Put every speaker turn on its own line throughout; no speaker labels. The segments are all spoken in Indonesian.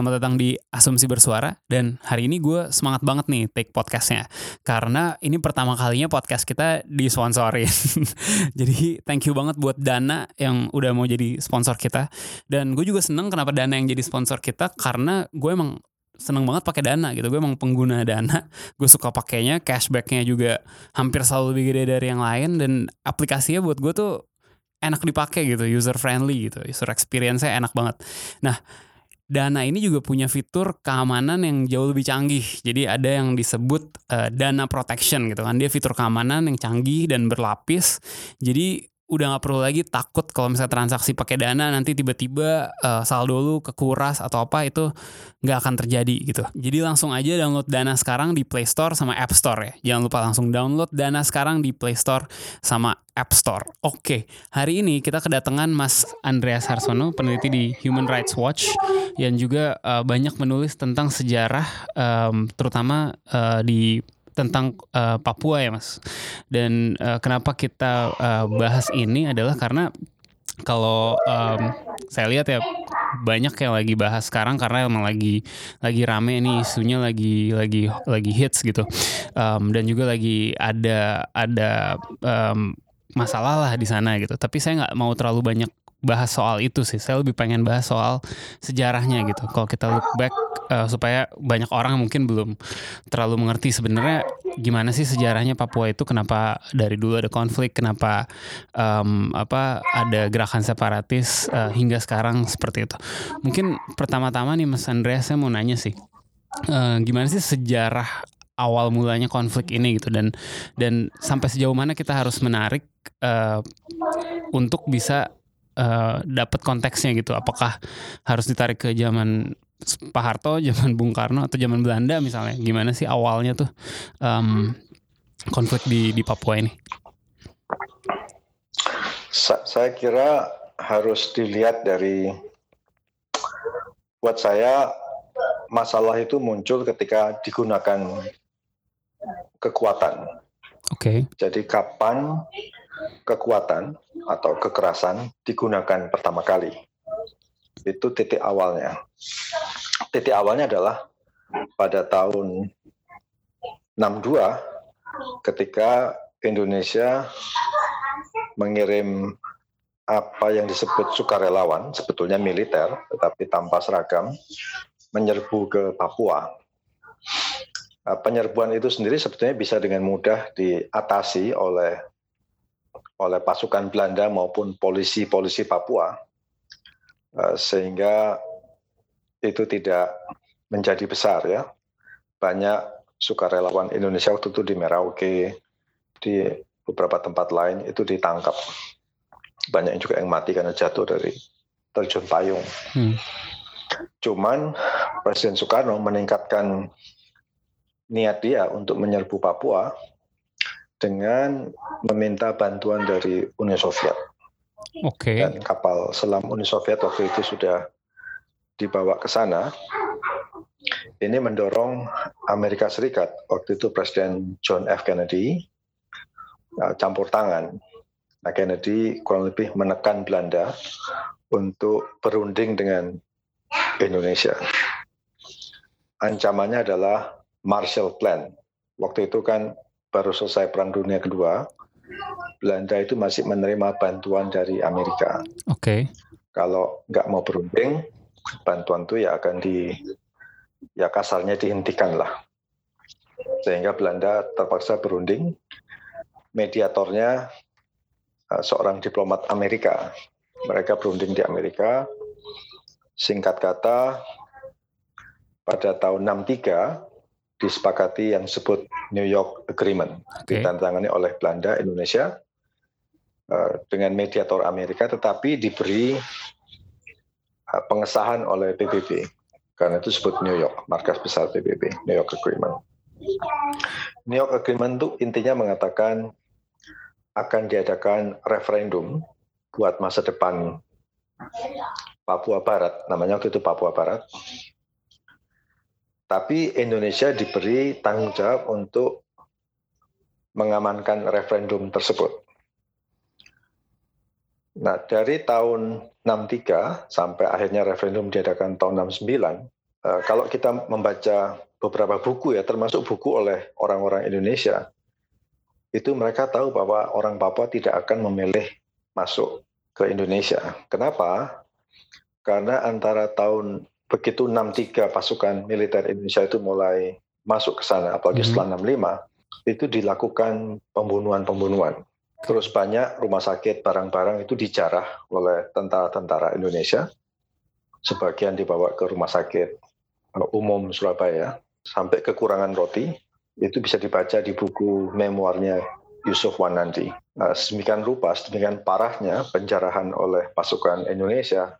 Selamat datang di Asumsi Bersuara. Dan hari ini gue semangat banget nih take podcastnya. Karena ini pertama kalinya podcast kita disponsorin. jadi thank you banget buat Dana yang udah mau jadi sponsor kita. Dan gue juga seneng kenapa Dana yang jadi sponsor kita. Karena gue emang seneng banget pakai Dana gitu. Gue emang pengguna Dana, gue suka pakainya, cashbacknya juga hampir selalu lebih gede dari yang lain. Dan aplikasinya buat gue tuh enak dipakai gitu, user friendly gitu, user experience-nya enak banget. Nah Dana ini juga punya fitur keamanan yang jauh lebih canggih. Jadi ada yang disebut uh, Dana Protection gitu kan. Dia fitur keamanan yang canggih dan berlapis. Jadi udah nggak perlu lagi takut kalau misalnya transaksi pakai dana nanti tiba-tiba uh, saldo lu kekuras atau apa itu nggak akan terjadi gitu. Jadi langsung aja download dana sekarang di Play Store sama App Store ya. Jangan lupa langsung download dana sekarang di Play Store sama App Store. Oke, hari ini kita kedatangan Mas Andreas Harsono, peneliti di Human Rights Watch, yang juga uh, banyak menulis tentang sejarah, um, terutama uh, di tentang uh, Papua ya mas. Dan uh, kenapa kita uh, bahas ini adalah karena kalau um, saya lihat ya banyak yang lagi bahas sekarang karena emang lagi lagi rame nih isunya lagi lagi lagi hits gitu um, dan juga lagi ada ada um, masalah lah di sana gitu tapi saya nggak mau terlalu banyak bahas soal itu sih. Saya lebih pengen bahas soal sejarahnya gitu. Kalau kita look back uh, supaya banyak orang mungkin belum terlalu mengerti sebenarnya gimana sih sejarahnya Papua itu kenapa dari dulu ada konflik, kenapa um, apa ada gerakan separatis uh, hingga sekarang seperti itu. Mungkin pertama-tama nih Mas Andreas saya mau nanya sih. Uh, gimana sih sejarah awal mulanya konflik ini gitu dan dan sampai sejauh mana kita harus menarik uh, untuk bisa uh, dapat konteksnya gitu. Apakah harus ditarik ke zaman Pak Harto, zaman Bung Karno atau zaman Belanda misalnya? Gimana sih awalnya tuh um, konflik di di Papua ini?
Sa saya kira harus dilihat dari buat saya masalah itu muncul ketika digunakan kekuatan.
Oke. Okay.
Jadi kapan kekuatan atau kekerasan digunakan pertama kali. Itu titik awalnya. Titik awalnya adalah pada tahun 62 ketika Indonesia mengirim apa yang disebut sukarelawan, sebetulnya militer, tetapi tanpa seragam, menyerbu ke Papua. Penyerbuan itu sendiri sebetulnya bisa dengan mudah diatasi oleh oleh pasukan Belanda maupun polisi-polisi Papua, eh, sehingga itu tidak menjadi besar ya. Banyak sukarelawan Indonesia waktu itu di Merauke, di beberapa tempat lain itu ditangkap. Banyak juga yang mati karena jatuh dari terjun payung. Hmm. Cuman Presiden Soekarno meningkatkan niat dia untuk menyerbu Papua dengan meminta bantuan dari Uni Soviet.
Oke. Okay.
Dan kapal selam Uni Soviet waktu itu sudah dibawa ke sana. Ini mendorong Amerika Serikat waktu itu Presiden John F Kennedy uh, campur tangan. Nah, Kennedy kurang lebih menekan Belanda untuk berunding dengan Indonesia. Ancamannya adalah Marshall Plan. Waktu itu kan baru selesai Perang Dunia Kedua, Belanda itu masih menerima bantuan dari Amerika.
Oke. Okay.
Kalau nggak mau berunding, bantuan itu ya akan di, ya kasarnya dihentikan lah. Sehingga Belanda terpaksa berunding. Mediatornya uh, seorang diplomat Amerika. Mereka berunding di Amerika. Singkat kata, pada tahun 63 disepakati yang disebut New York Agreement, okay. ditandatangani oleh Belanda, Indonesia, uh, dengan mediator Amerika, tetapi diberi uh, pengesahan oleh PBB. Karena itu disebut New York, markas besar PBB, New York Agreement. New York Agreement itu intinya mengatakan akan diadakan referendum buat masa depan Papua Barat, namanya waktu itu Papua Barat. Tapi Indonesia diberi tanggung jawab untuk mengamankan referendum tersebut. Nah, dari tahun 63 sampai akhirnya referendum diadakan tahun 69, eh, kalau kita membaca beberapa buku ya, termasuk buku oleh orang-orang Indonesia, itu mereka tahu bahwa orang Papua tidak akan memilih masuk ke Indonesia. Kenapa? Karena antara tahun begitu 63 pasukan militer Indonesia itu mulai masuk ke sana, apalagi hmm. setelah 65, itu dilakukan pembunuhan-pembunuhan. Terus banyak rumah sakit barang-barang itu dijarah oleh tentara-tentara Indonesia. Sebagian dibawa ke rumah sakit uh, umum Surabaya sampai kekurangan roti. Itu bisa dibaca di buku memoirnya Yusuf Wanandi. Nah, sedemikian rupa, sedemikian parahnya penjarahan oleh pasukan Indonesia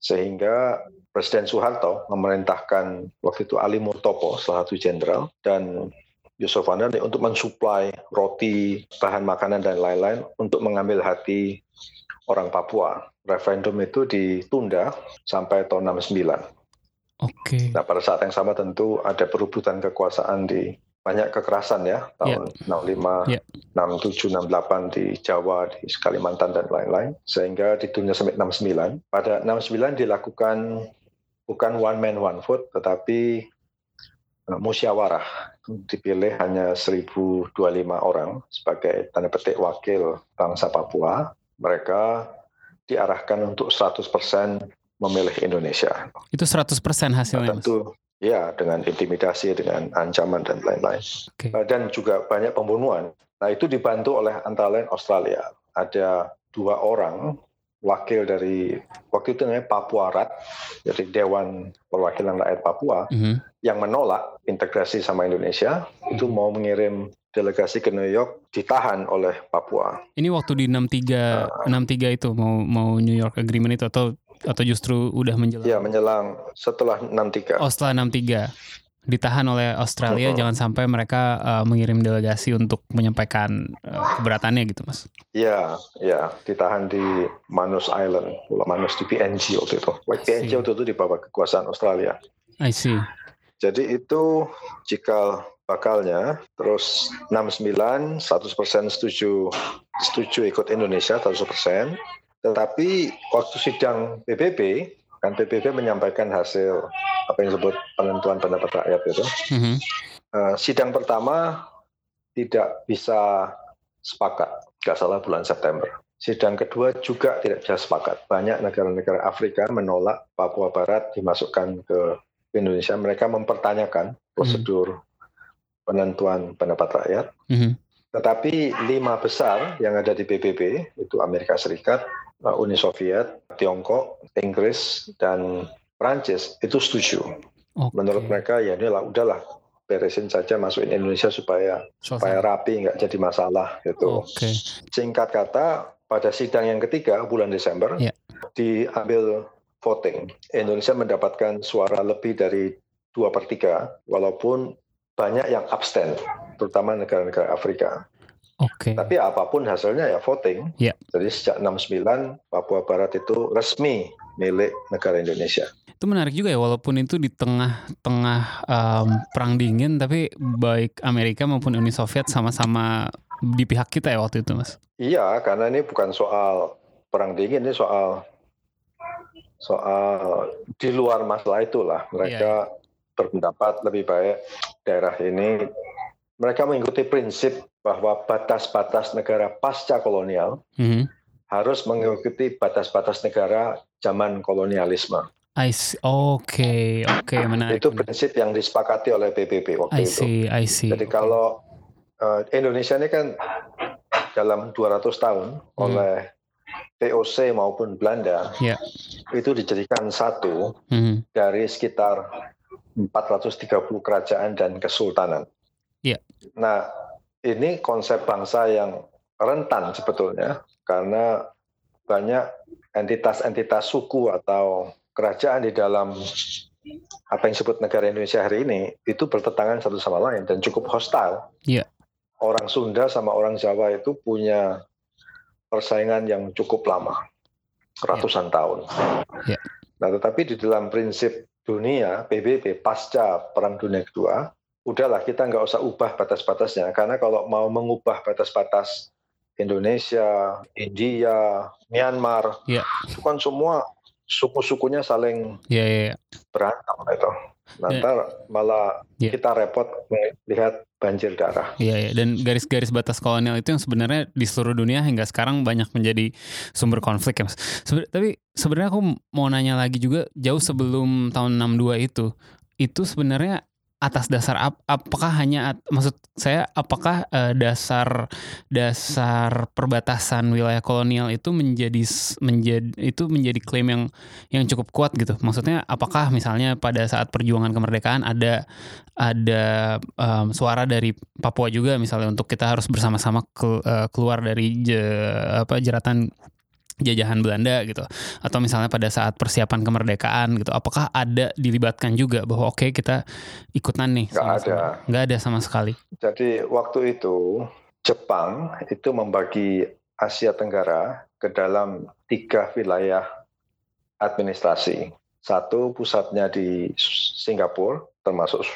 sehingga Presiden Soeharto memerintahkan waktu itu Ali Murtopo, salah satu jenderal, dan Yusuf Wanandi untuk mensuplai roti, bahan makanan dan lain-lain untuk mengambil hati orang Papua. Referendum itu ditunda sampai tahun 69. Oke.
Okay.
Nah pada saat yang sama tentu ada perebutan kekuasaan di banyak kekerasan ya tahun yeah. 65, yeah. 67, 68 di Jawa, di Kalimantan dan lain-lain sehingga ditunda sampai 69. Pada 69 dilakukan bukan one man one vote tetapi uh, musyawarah dipilih hanya 1025 orang sebagai tanda petik wakil bangsa Papua. Mereka diarahkan untuk 100% memilih Indonesia.
Itu 100% hasilnya?
Tentu, ya dengan intimidasi, dengan ancaman dan lain-lain. Okay. Eh, dan juga banyak pembunuhan. Nah itu dibantu oleh antara lain Australia. Ada dua orang wakil dari waktu itu namanya Papua Rat, jadi Dewan Perwakilan Rakyat Papua, mm -hmm. yang menolak integrasi sama Indonesia, itu mau mengirim delegasi ke New York ditahan oleh Papua.
Ini waktu di 63 uh, 63 itu mau mau New York Agreement itu atau atau justru udah menjelang?
Ya, menjelang setelah 63.
Oh, setelah 63 ditahan oleh Australia, uh -huh. jangan sampai mereka uh, mengirim delegasi untuk menyampaikan uh, keberatannya gitu, Mas.
Iya, ya, ditahan di Manus Island, Pulau Manus di PNG waktu itu. PNG waktu itu di bawah kekuasaan Australia.
I see.
Jadi itu jika bakalnya, terus 69 100% setuju setuju ikut Indonesia 100%, tetapi waktu sidang PBB kan PBB menyampaikan hasil apa yang disebut penentuan pendapat rakyat itu. Mm-hmm. Uh, sidang pertama tidak bisa sepakat, nggak salah bulan September. Sidang kedua juga tidak bisa sepakat. Banyak negara-negara Afrika menolak Papua Barat dimasukkan ke Indonesia. Mereka mempertanyakan prosedur mm-hmm. penentuan pendapat rakyat. Mm-hmm. Tetapi lima besar yang ada di PBB itu Amerika Serikat, Uni Soviet, Tiongkok, Inggris, dan Prancis itu setuju. Okay. Menurut mereka ya inilah udahlah beresin saja masukin Indonesia supaya so, supaya rapi nggak jadi masalah gitu. Okay. Singkat kata pada sidang yang ketiga bulan Desember yeah. diambil voting. Indonesia mendapatkan suara lebih dari dua per tiga walaupun banyak yang abstain terutama negara-negara Afrika.
Oke. Okay.
Tapi apa pun hasilnya ya voting.
Yeah.
Jadi sejak 69 Papua Barat itu resmi milik negara Indonesia.
Itu menarik juga ya walaupun itu di tengah-tengah um, perang dingin tapi baik Amerika maupun Uni Soviet sama-sama di pihak kita ya waktu itu Mas.
Iya, karena ini bukan soal perang dingin ini soal soal di luar masalah itulah. Mereka yeah. Iya. berpendapat lebih baik daerah ini mereka mengikuti prinsip bahwa batas-batas negara pasca kolonial mm-hmm. harus mengikuti batas-batas negara zaman kolonialisme.
I see. Oke, okay, oke, okay, menarik.
Itu prinsip yang disepakati oleh PBB waktu
I see,
itu.
I see.
Jadi kalau uh, Indonesia ini kan dalam 200 tahun hmm. oleh POC maupun Belanda
yeah.
itu dijadikan satu hmm. dari sekitar 430 kerajaan dan kesultanan.
Yeah.
Nah, ini konsep bangsa yang rentan sebetulnya karena banyak entitas-entitas suku atau kerajaan di dalam apa yang disebut negara Indonesia hari ini itu bertentangan satu sama lain dan cukup hostile.
Iya.
Orang Sunda sama orang Jawa itu punya persaingan yang cukup lama, ratusan tahun.
Iya.
Nah, tetapi di dalam prinsip dunia PBB pasca Perang Dunia Kedua, udahlah kita nggak usah ubah batas-batasnya karena kalau mau mengubah batas-batas Indonesia, India, Myanmar,
Iya.
itu kan semua suku-sukunya saling
Iya, iya, iya.
berantem itu. Nah,
Ya.
ntar malah
Ya.
kita repot melihat banjir darah.
Iya, iya. dan garis-garis batas kolonial itu yang sebenarnya di seluruh dunia hingga sekarang banyak menjadi sumber konflik ya mas. Seben- tapi sebenarnya aku mau nanya lagi juga jauh sebelum tahun 62 itu, itu sebenarnya atas dasar ap- apakah hanya at- maksud saya apakah eh, dasar dasar perbatasan wilayah kolonial itu menjadi menjadi itu menjadi klaim yang yang cukup kuat gitu. Maksudnya apakah misalnya pada saat perjuangan kemerdekaan ada ada em, suara dari Papua juga misalnya untuk kita harus bersama-sama ke- eh, keluar dari je- apa jeratan jajahan Belanda gitu atau misalnya pada saat persiapan kemerdekaan gitu apakah ada dilibatkan juga bahwa oke kita ikutan nih
Nggak ada.
nggak ada sama sekali
Jadi waktu itu Jepang itu membagi Asia Tenggara ke dalam tiga wilayah administrasi. Satu pusatnya di Singapura, termasuk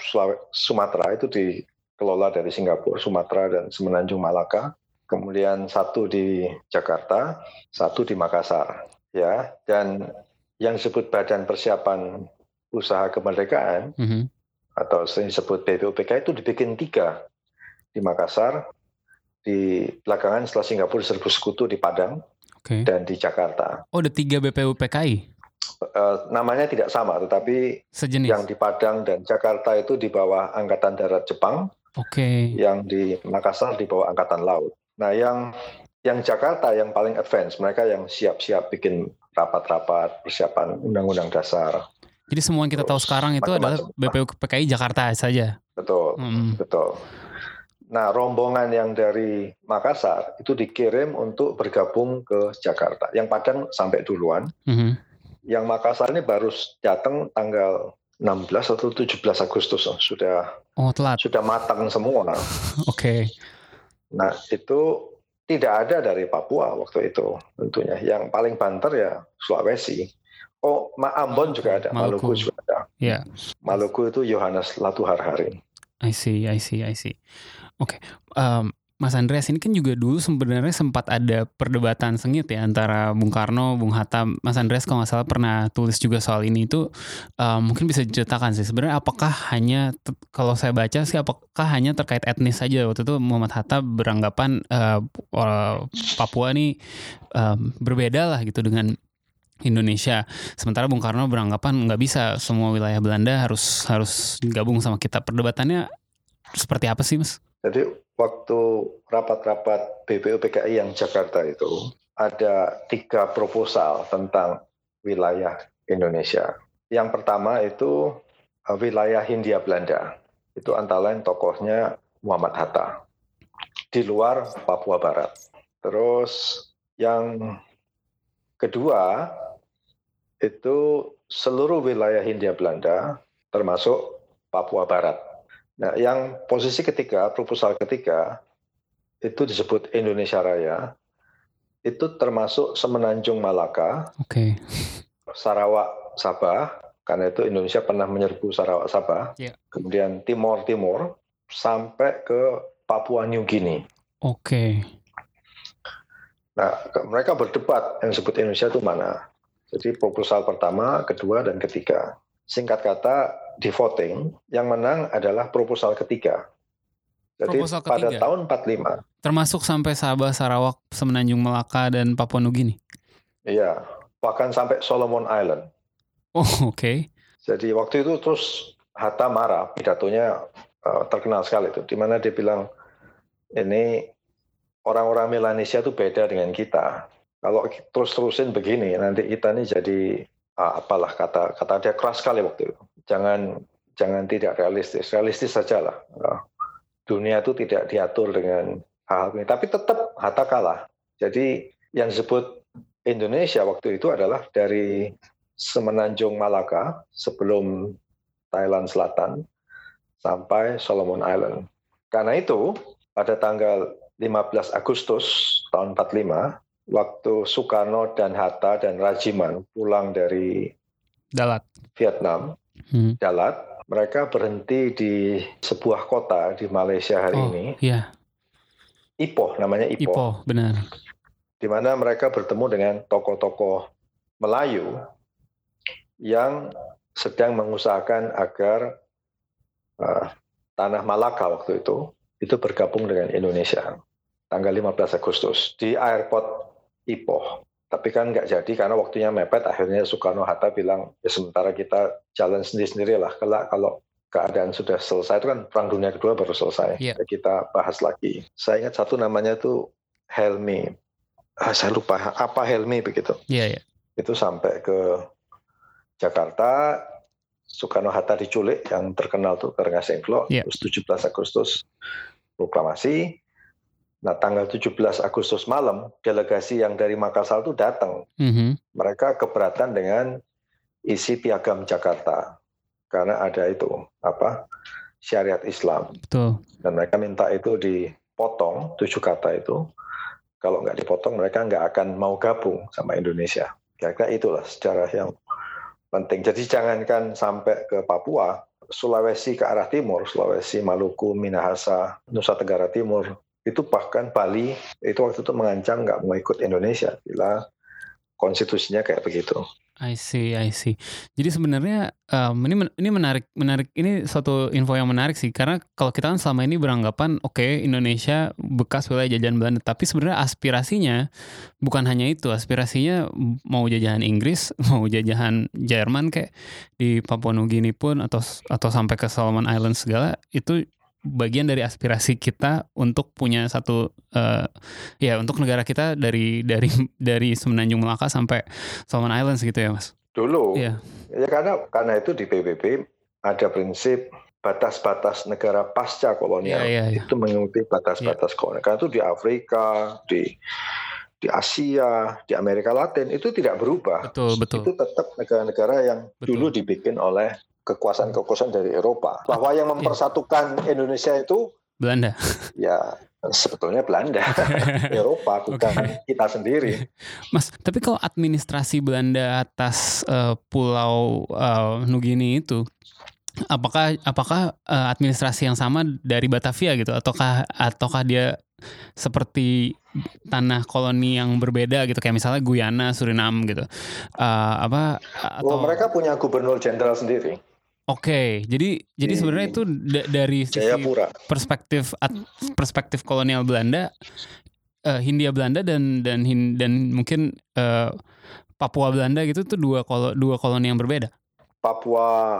Sumatera itu dikelola dari Singapura, Sumatera dan Semenanjung Malaka. Kemudian satu di Jakarta, satu di Makassar. Ya, dan yang disebut Badan Persiapan Usaha Kemerdekaan
Mhm.
atau sering disebut BPUPK itu dibikin tiga di Makassar, di belakangan setelah Singapura diserbu sekutu di Padang
oke
dan di Jakarta.
oh ada tiga BPUPKI
Eh, namanya tidak sama, tetapi
sejenis
yang di Padang dan Jakarta itu di bawah Angkatan Darat Jepang,
oke
yang di Makassar di bawah Angkatan Laut. Nah, yang yang Jakarta yang paling advance, mereka yang siap-siap bikin rapat-rapat persiapan undang-undang dasar.
jadi semua yang kita tahu sekarang itu adalah. BPUPKI Jakarta saja
Betul.
Mm.
Betul. Nah, rombongan yang dari Makassar itu dikirim untuk bergabung ke Jakarta. Yang Padang sampai duluan.
Mhm.
Yang Makassar ini baru datang tanggal 16 atau 17 Agustus. Sudah
oh telat
sudah matang semua.
oke
Nah, itu tidak ada dari Papua waktu itu tentunya. Yang paling banter ya Sulawesi. Oh, Ma- Ambon juga ada,
Maluku.
Maluku juga ada.
ya
Maluku itu Yohanes Latuharhari.
I see, I see, I see. Oke, em, Mas Andreas ini kan juga dulu sebenarnya sempat ada perdebatan sengit ya antara Bung Karno, Bung Hatta, Mas Andreas kalau nggak salah pernah tulis juga soal ini itu em, mungkin bisa diceritakan sih sebenarnya apakah hanya kalau saya baca sih apakah hanya terkait etnis saja waktu itu Muhammad Hatta beranggapan eh, Papua ini em, berbeda lah gitu dengan Indonesia. Sementara Bung Karno beranggapan nggak bisa semua wilayah Belanda harus harus gabung sama kita. Perdebatannya seperti apa sih, Mas?
Jadi waktu rapat-rapat BPUPKI yang Jakarta itu ada tiga proposal tentang wilayah Indonesia. Yang pertama itu uh, wilayah Hindia Belanda. Itu antara lain tokohnya Muhammad Hatta. Di luar Papua Barat. Terus yang kedua itu seluruh wilayah Hindia Belanda termasuk Papua Barat. Nah, yang posisi ketiga, proposal ketiga, itu disebut Indonesia Raya. Itu termasuk Semenanjung Malaka,
Oke.
Sarawak, Sabah, karena itu Indonesia pernah menyerbu Sarawak, Sabah.
Iya.
Kemudian Timor Timur, sampai ke Papua New Guinea.
Oke.
Nah, ke- mereka berdebat yang disebut Indonesia itu mana. Jadi proposal pertama, kedua, dan ketiga. Singkat kata, di voting, yang menang adalah proposal ketiga. Jadi
Proposal
pada
ketiga?
tahun 45,
Termasuk sampai Sabah, Sarawak, Semenanjung Melaka dan Papua Nugini.
iya, bahkan sampai Solomon Island.
Oh, oke.
Jadi waktu itu terus Hatta marah, pidatonya eh, terkenal sekali itu, di mana dia bilang, ini orang-orang Melanesia itu beda dengan kita. Kalau terus-terusin begini, nanti kita ini jadi ah, apalah kata kata dia keras sekali waktu itu. Jangan jangan tidak realistis, realistis saja lah. Ah, Dunia itu tidak diatur dengan hal-hal ini, tapi tetap Hatta kalah. Jadi yang disebut Indonesia waktu itu adalah dari Semenanjung Malaka sebelum Thailand Selatan, sampai Solomon Island. Karena itu, pada tanggal 15 Agustus tahun 45, waktu Soekarno dan Hatta dan Rajiman pulang dari
Dalat.
Vietnam,
Hmm.
Dalat, mereka berhenti di sebuah kota di Malaysia hari
Oh,
ini,
iya,
Ipoh, namanya Ipoh,
Ipoh, benar.
di mana mereka bertemu dengan tokoh-tokoh Melayu yang sedang mengusahakan agar uh, tanah Malaka waktu itu itu bergabung dengan Indonesia tanggal 15 Agustus di airport Ipoh. Tapi kan nggak jadi karena waktunya mepet. Akhirnya Soekarno Hatta bilang ya sementara kita jalan sendiri-sendiri lah. Kelak kalau keadaan sudah selesai itu kan perang dunia kedua baru selesai. Ya, kita bahas lagi. Saya ingat satu namanya tuh Helmi. Ah, saya lupa apa Helmi begitu
Iya, iya.
itu sampai ke Jakarta Soekarno Hatta diculik yang terkenal tuh Dengklok
Iya.
terus 17 Agustus proklamasi nah tanggal 17 Agustus malam delegasi yang dari Makassar itu datang.
Mhm.
mereka keberatan dengan isi piagam Jakarta. Karena ada itu apa syariat Islam.
Betul.
dan mereka minta itu dipotong tujuh kata itu. Kalau nggak dipotong mereka nggak akan mau gabung sama Indonesia. Kira-kira itulah sejarah yang penting. Jadi jangankan sampai ke Papua Sulawesi ke arah timur Sulawesi Maluku Minahasa Nusa Tenggara Timur itu bahkan Bali itu waktu itu mengancam nggak mau ikut Indonesia bila konstitusinya kayak begitu
I see, I see. Jadi sebenarnya em, ini ini menarik, menarik. Ini suatu info yang menarik sih, karena kalau kita kan selama ini beranggapan, oke Indonesia bekas wilayah jajahan Belanda, tapi sebenarnya aspirasinya bukan hanya itu. Aspirasinya mau jajahan Inggris, mau jajahan Jerman kayak di Papua Nugini pun atau atau sampai ke Solomon Island segala itu bagian dari aspirasi kita untuk punya satu eh, ya untuk negara kita dari dari dari Semenanjung Melaka sampai Solomon Islands gitu ya mas.
dulu
Iya.
Ya karena karena itu di PBB ada prinsip batas-batas negara pasca kolonial
Iya, iya, iya.
itu mengikuti batas-batas kolonial. Karena itu di Afrika, di di Asia, di Amerika Latin itu tidak berubah.
Betul betul.
Itu tetap negara-negara yang
Betul.
dulu dibikin oleh kekuasaan-kekuasaan dari Eropa. Bahwa yang mempersatukan Indonesia itu
Belanda.
ya sebetulnya Belanda, Eropa bukan kita sendiri.
Mas, tapi kalau administrasi Belanda atas eh, Pulau eh, Nugini itu apakah apakah eh, administrasi yang sama dari Batavia gitu ataukah ataukah dia seperti tanah koloni yang berbeda gitu kayak misalnya Guyana, Suriname gitu. Eh, apa atau
Oh, mereka punya gubernur jenderal sendiri,
Oke, jadi jadi
Di
sebenarnya itu da- dari sisi
Jayapura.
perspektif perspektif kolonial Belanda, eh, Hindia Belanda dan dan dan mungkin eh, Papua Belanda gitu tuh dua kolo, dua koloni yang berbeda.
Papua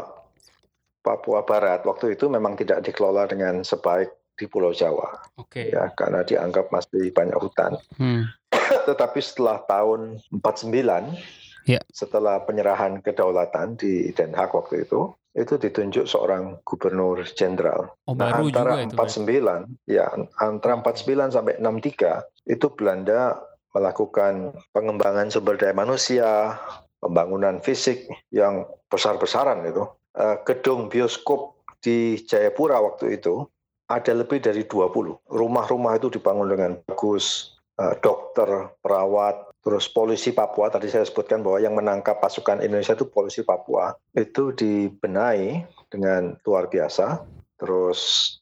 Papua Barat waktu itu memang tidak dikelola dengan sebaik di Pulau Jawa
Oke.
ya karena dianggap masih banyak hutan.
Hmm.
Tetapi setelah tahun 49
Ya.
setelah penyerahan kedaulatan di Den Haag waktu itu itu ditunjuk seorang gubernur jenderal.
Oh
Nah, antara
juga itu. berarti.
49 ya antara 49 sampai 63 itu Belanda melakukan pengembangan sumber daya manusia, pembangunan fisik yang besar-besaran itu. Eh, gedung bioskop di Jayapura waktu itu ada lebih dari 20. Rumah-rumah itu dibangun dengan bagus, eh, dokter, perawat, terus polisi Papua tadi saya sebutkan bahwa yang menangkap pasukan Indonesia itu polisi Papua itu dibenahi dengan luar biasa. Terus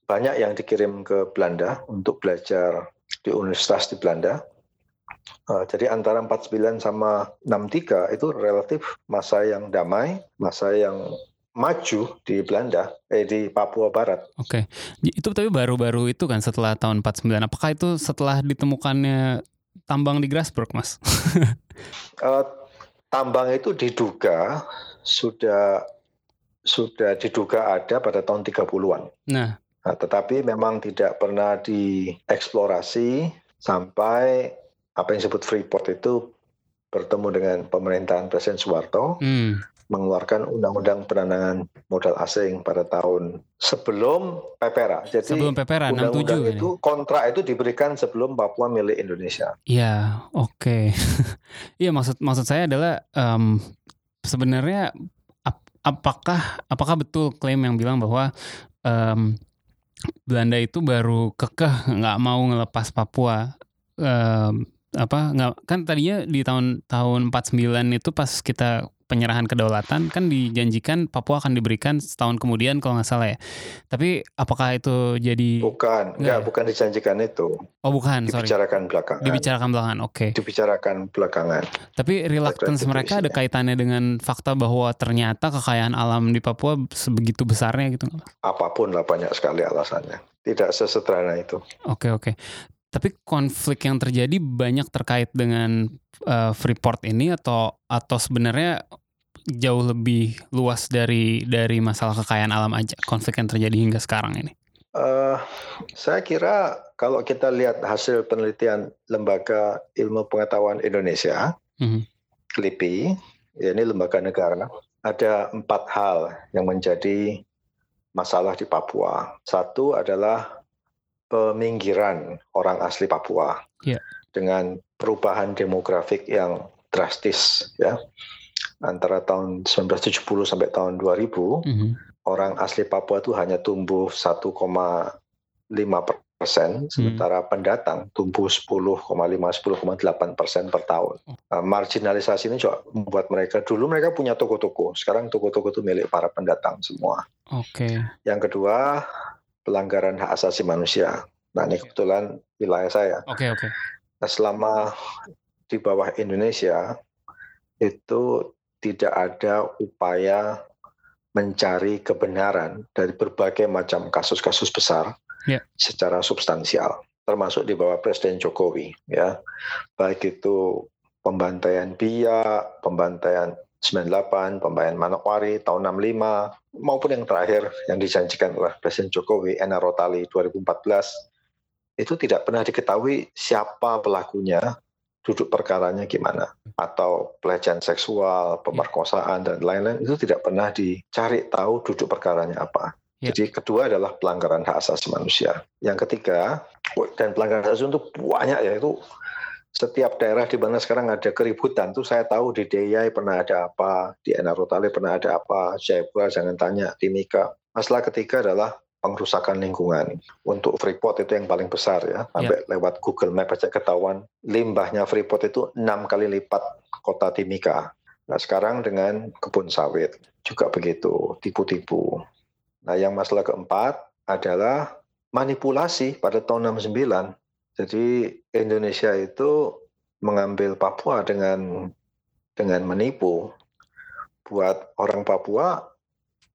banyak yang dikirim ke Belanda untuk belajar di universitas di Belanda. Eh, jadi antara 49 sama 63 itu relatif masa yang damai, masa yang maju di Belanda, eh di Papua Barat.
Oke. J- Itu tapi baru-baru itu kan setelah tahun 49. Apakah itu setelah ditemukannya tambang di Grasberg, Mas?
Eh, tambang itu diduga sudah sudah diduga ada pada tahun 30-an.
Nah,
Nah, tetapi memang tidak pernah dieksplorasi sampai apa yang disebut Freeport itu bertemu dengan pemerintahan Presiden Soeharto
hmm,
mengeluarkan undang-undang penandanan modal asing pada tahun sebelum PPRA. Jadi
sebelum PPRA 67
undang-undang
kan ya?
itu kontrak itu diberikan sebelum Papua milik Indonesia.
Iya, oke. Iya maksud maksud saya adalah em, sebenarnya ap- apakah apakah betul klaim yang bilang bahwa um, Belanda itu baru kekeh nggak mau ngelepas Papua um, apa nggak kan tadinya di tahun tahun 49 itu pas kita penyerahan kedaulatan kan dijanjikan Papua akan diberikan setahun kemudian kalau nggak salah ya. Tapi apakah itu jadi
Bukan, enggak, ya? bukan dijanjikan itu.
Oh, bukan,
Dibicarakan sorry. belakangan.
Dibicarakan belakangan, oke. Okay.
Dibicarakan belakangan.
Tapi reluctance mereka ada kaitannya dengan fakta bahwa ternyata kekayaan alam di Papua sebegitu besarnya gitu
Apa pun lah banyak sekali alasannya. Tidak sesederhana itu.
Oke, okay, oke. Okay. Tapi konflik yang terjadi banyak terkait dengan uh, Freeport ini atau atau sebenarnya jauh lebih luas dari dari masalah kekayaan alam aja konflik yang terjadi hingga sekarang ini?
Uh, saya kira kalau kita lihat hasil penelitian Lembaga Ilmu Pengetahuan Indonesia, mm-hmm. LIPI, ya ini lembaga negara, ada empat hal yang menjadi masalah di Papua. Satu adalah peminggiran orang asli Papua yeah. dengan perubahan demografik yang drastis ya antara tahun 1970 sampai tahun 2000 mm -hmm. orang asli Papua itu hanya tumbuh 1,5 persen, mhm. sementara pendatang tumbuh 10,5-10,8 persen per tahun. Uh, marginalisasi ini juga membuat mereka dulu mereka punya toko-toko, sekarang toko-toko itu milik para pendatang semua.
Oke. Okay.
Yang kedua pelanggaran hak asasi manusia. Nah ini kebetulan wilayah saya.
Oke okay, oke. Okay.
Nah, selama di bawah Indonesia itu tidak ada upaya mencari kebenaran dari berbagai macam kasus-kasus besar yeah. secara substansial, termasuk di bawah Presiden Jokowi, ya, baik itu pembantaian Biak, pembantaian 98, pembayaran Manokwari tahun 65, maupun yang terakhir yang dijanjikan oleh Presiden Jokowi, Ena Rotali 2014, itu tidak pernah diketahui siapa pelakunya, duduk perkaranya gimana, atau pelecehan seksual, pemerkosaan, dan lain-lain, itu tidak pernah dicari tahu duduk perkaranya apa. Ya. Jadi kedua adalah pelanggaran hak asasi manusia. Yang ketiga, dan pelanggaran hak asasi itu banyak ya, itu setiap daerah di mana sekarang ada keributan tuh saya tahu di Deyai pernah ada apa, di Enarotale pernah ada apa, Jayapura jangan tanya, Timika. Masalah ketiga adalah pengrusakan lingkungan. Untuk Freeport itu yang paling besar ya, sampai ya. lewat Google Map aja ketahuan limbahnya Freeport itu enam kali lipat kota Timika. Nah sekarang dengan kebun sawit juga begitu, tipu-tipu. Nah yang masalah keempat adalah manipulasi pada tahun 69 jadi Indonesia itu mengambil Papua dengan dengan menipu. Buat orang Papua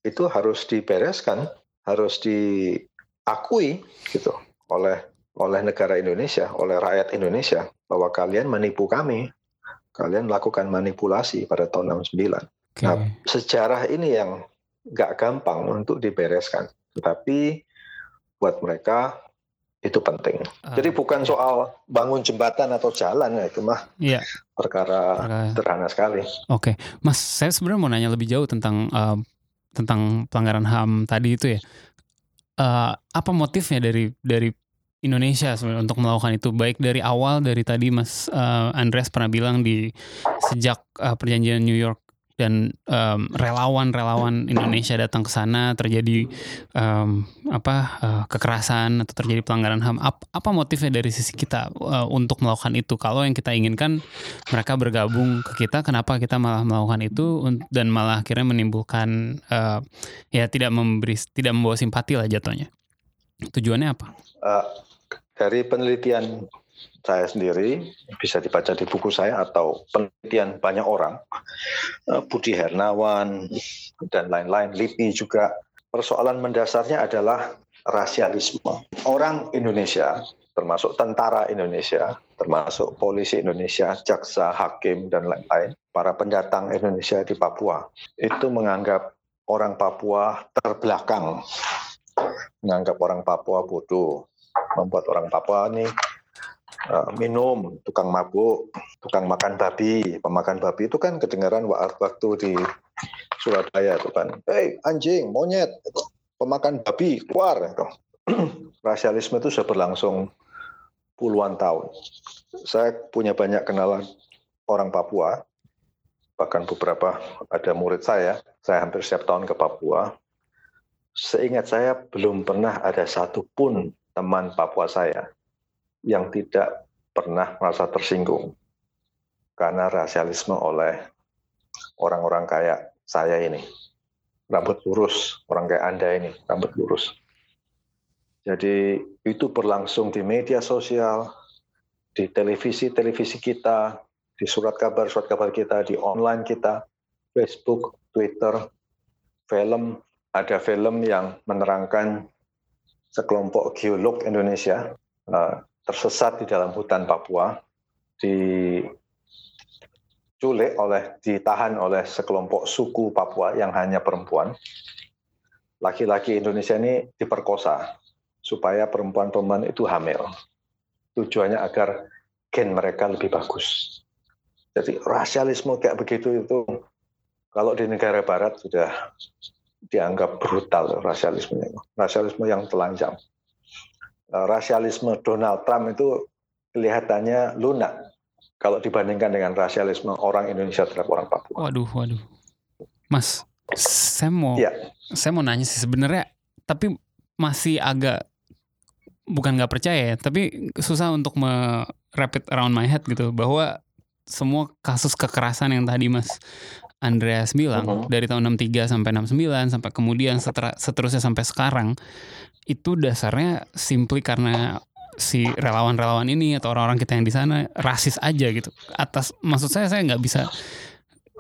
itu harus dibereskan, harus diakui gitu oleh oleh negara Indonesia, oleh rakyat Indonesia bahwa kalian menipu kami. Kalian melakukan manipulasi pada tahun 69. Okay. Nah, sejarah ini yang nggak gampang untuk dibereskan. Tetapi buat mereka itu penting. Uh, Jadi bukan ya. soal bangun jembatan atau jalan ya itu mah ya. perkara, perkara sederhana sekali.
Oke, okay. Mas, saya sebenarnya mau nanya lebih jauh tentang uh, tentang pelanggaran HAM tadi itu ya. Uh, apa motifnya dari dari Indonesia sebenarnya untuk melakukan itu baik dari awal dari tadi Mas uh, Andreas pernah bilang di sejak uh, perjanjian New York dan relawan-relawan Indonesia datang ke sana terjadi um, apa uh, kekerasan atau terjadi pelanggaran HAM Ap, apa motifnya dari sisi kita uh, untuk melakukan itu? Kalau yang kita inginkan mereka bergabung ke kita kenapa kita malah melakukan itu dan malah akhirnya menimbulkan uh, ya tidak memberi tidak membawa simpati lah jatuhnya. Tujuannya apa? Uh,
dari penelitian saya sendiri bisa dibaca di buku saya atau penelitian banyak orang eh, Budi Hernawan dan lain-lain LIPI juga persoalan mendasarnya adalah rasialisme. Orang Indonesia termasuk tentara Indonesia termasuk polisi Indonesia jaksa hakim dan lain-lain para pendatang Indonesia di Papua itu menganggap orang Papua terbelakang. Menganggap orang Papua bodoh. Membuat orang Papua ini uh, minum, tukang mabuk, tukang makan babi, pemakan babi itu kan kedengaran waktu di Surabaya itu kan, hei anjing, monyet, pemakan babi, keluar. Itu. Rasialisme itu sudah berlangsung puluhan tahun. Saya punya banyak kenalan orang Papua bahkan beberapa ada murid saya, saya hampir setiap tahun ke Papua. Seingat saya belum pernah ada satupun teman Papua saya yang tidak pernah merasa tersinggung karena rasialisme oleh orang-orang kayak saya ini. Rambut lurus, orang kayak Anda ini, rambut lurus. Jadi itu berlangsung di media sosial, di televisi-televisi kita, di surat kabar-surat kabar kita, di online kita, Facebook, Twitter, film, ada film yang menerangkan sekelompok geolog Indonesia uh, tersesat di dalam hutan Papua, diculik oleh, ditahan oleh sekelompok suku Papua yang hanya perempuan. Laki-laki Indonesia ini diperkosa supaya perempuan-perempuan itu hamil. Tujuannya agar gen mereka lebih bagus. Jadi rasialisme kayak begitu itu kalau di negara barat sudah dianggap brutal rasialisme rasialisme yang telanjang. Eh, rasialisme Donald Trump itu kelihatannya lunak kalau dibandingkan dengan rasialisme orang Indonesia terhadap orang Papua.
Waduh, waduh. Mas, saya mau ya. saya mau nanya sih sebenarnya tapi masih agak bukan nggak percaya ya, tapi susah untuk me rapid around my head gitu bahwa semua kasus kekerasan yang tadi Mas Andreas bilang uh -huh. dari tahun 63 sampai 69 sampai kemudian seter seterusnya sampai sekarang itu dasarnya simply karena si relawan-relawan ini atau orang-orang kita yang di sana rasis aja gitu. Atas maksud saya saya nggak bisa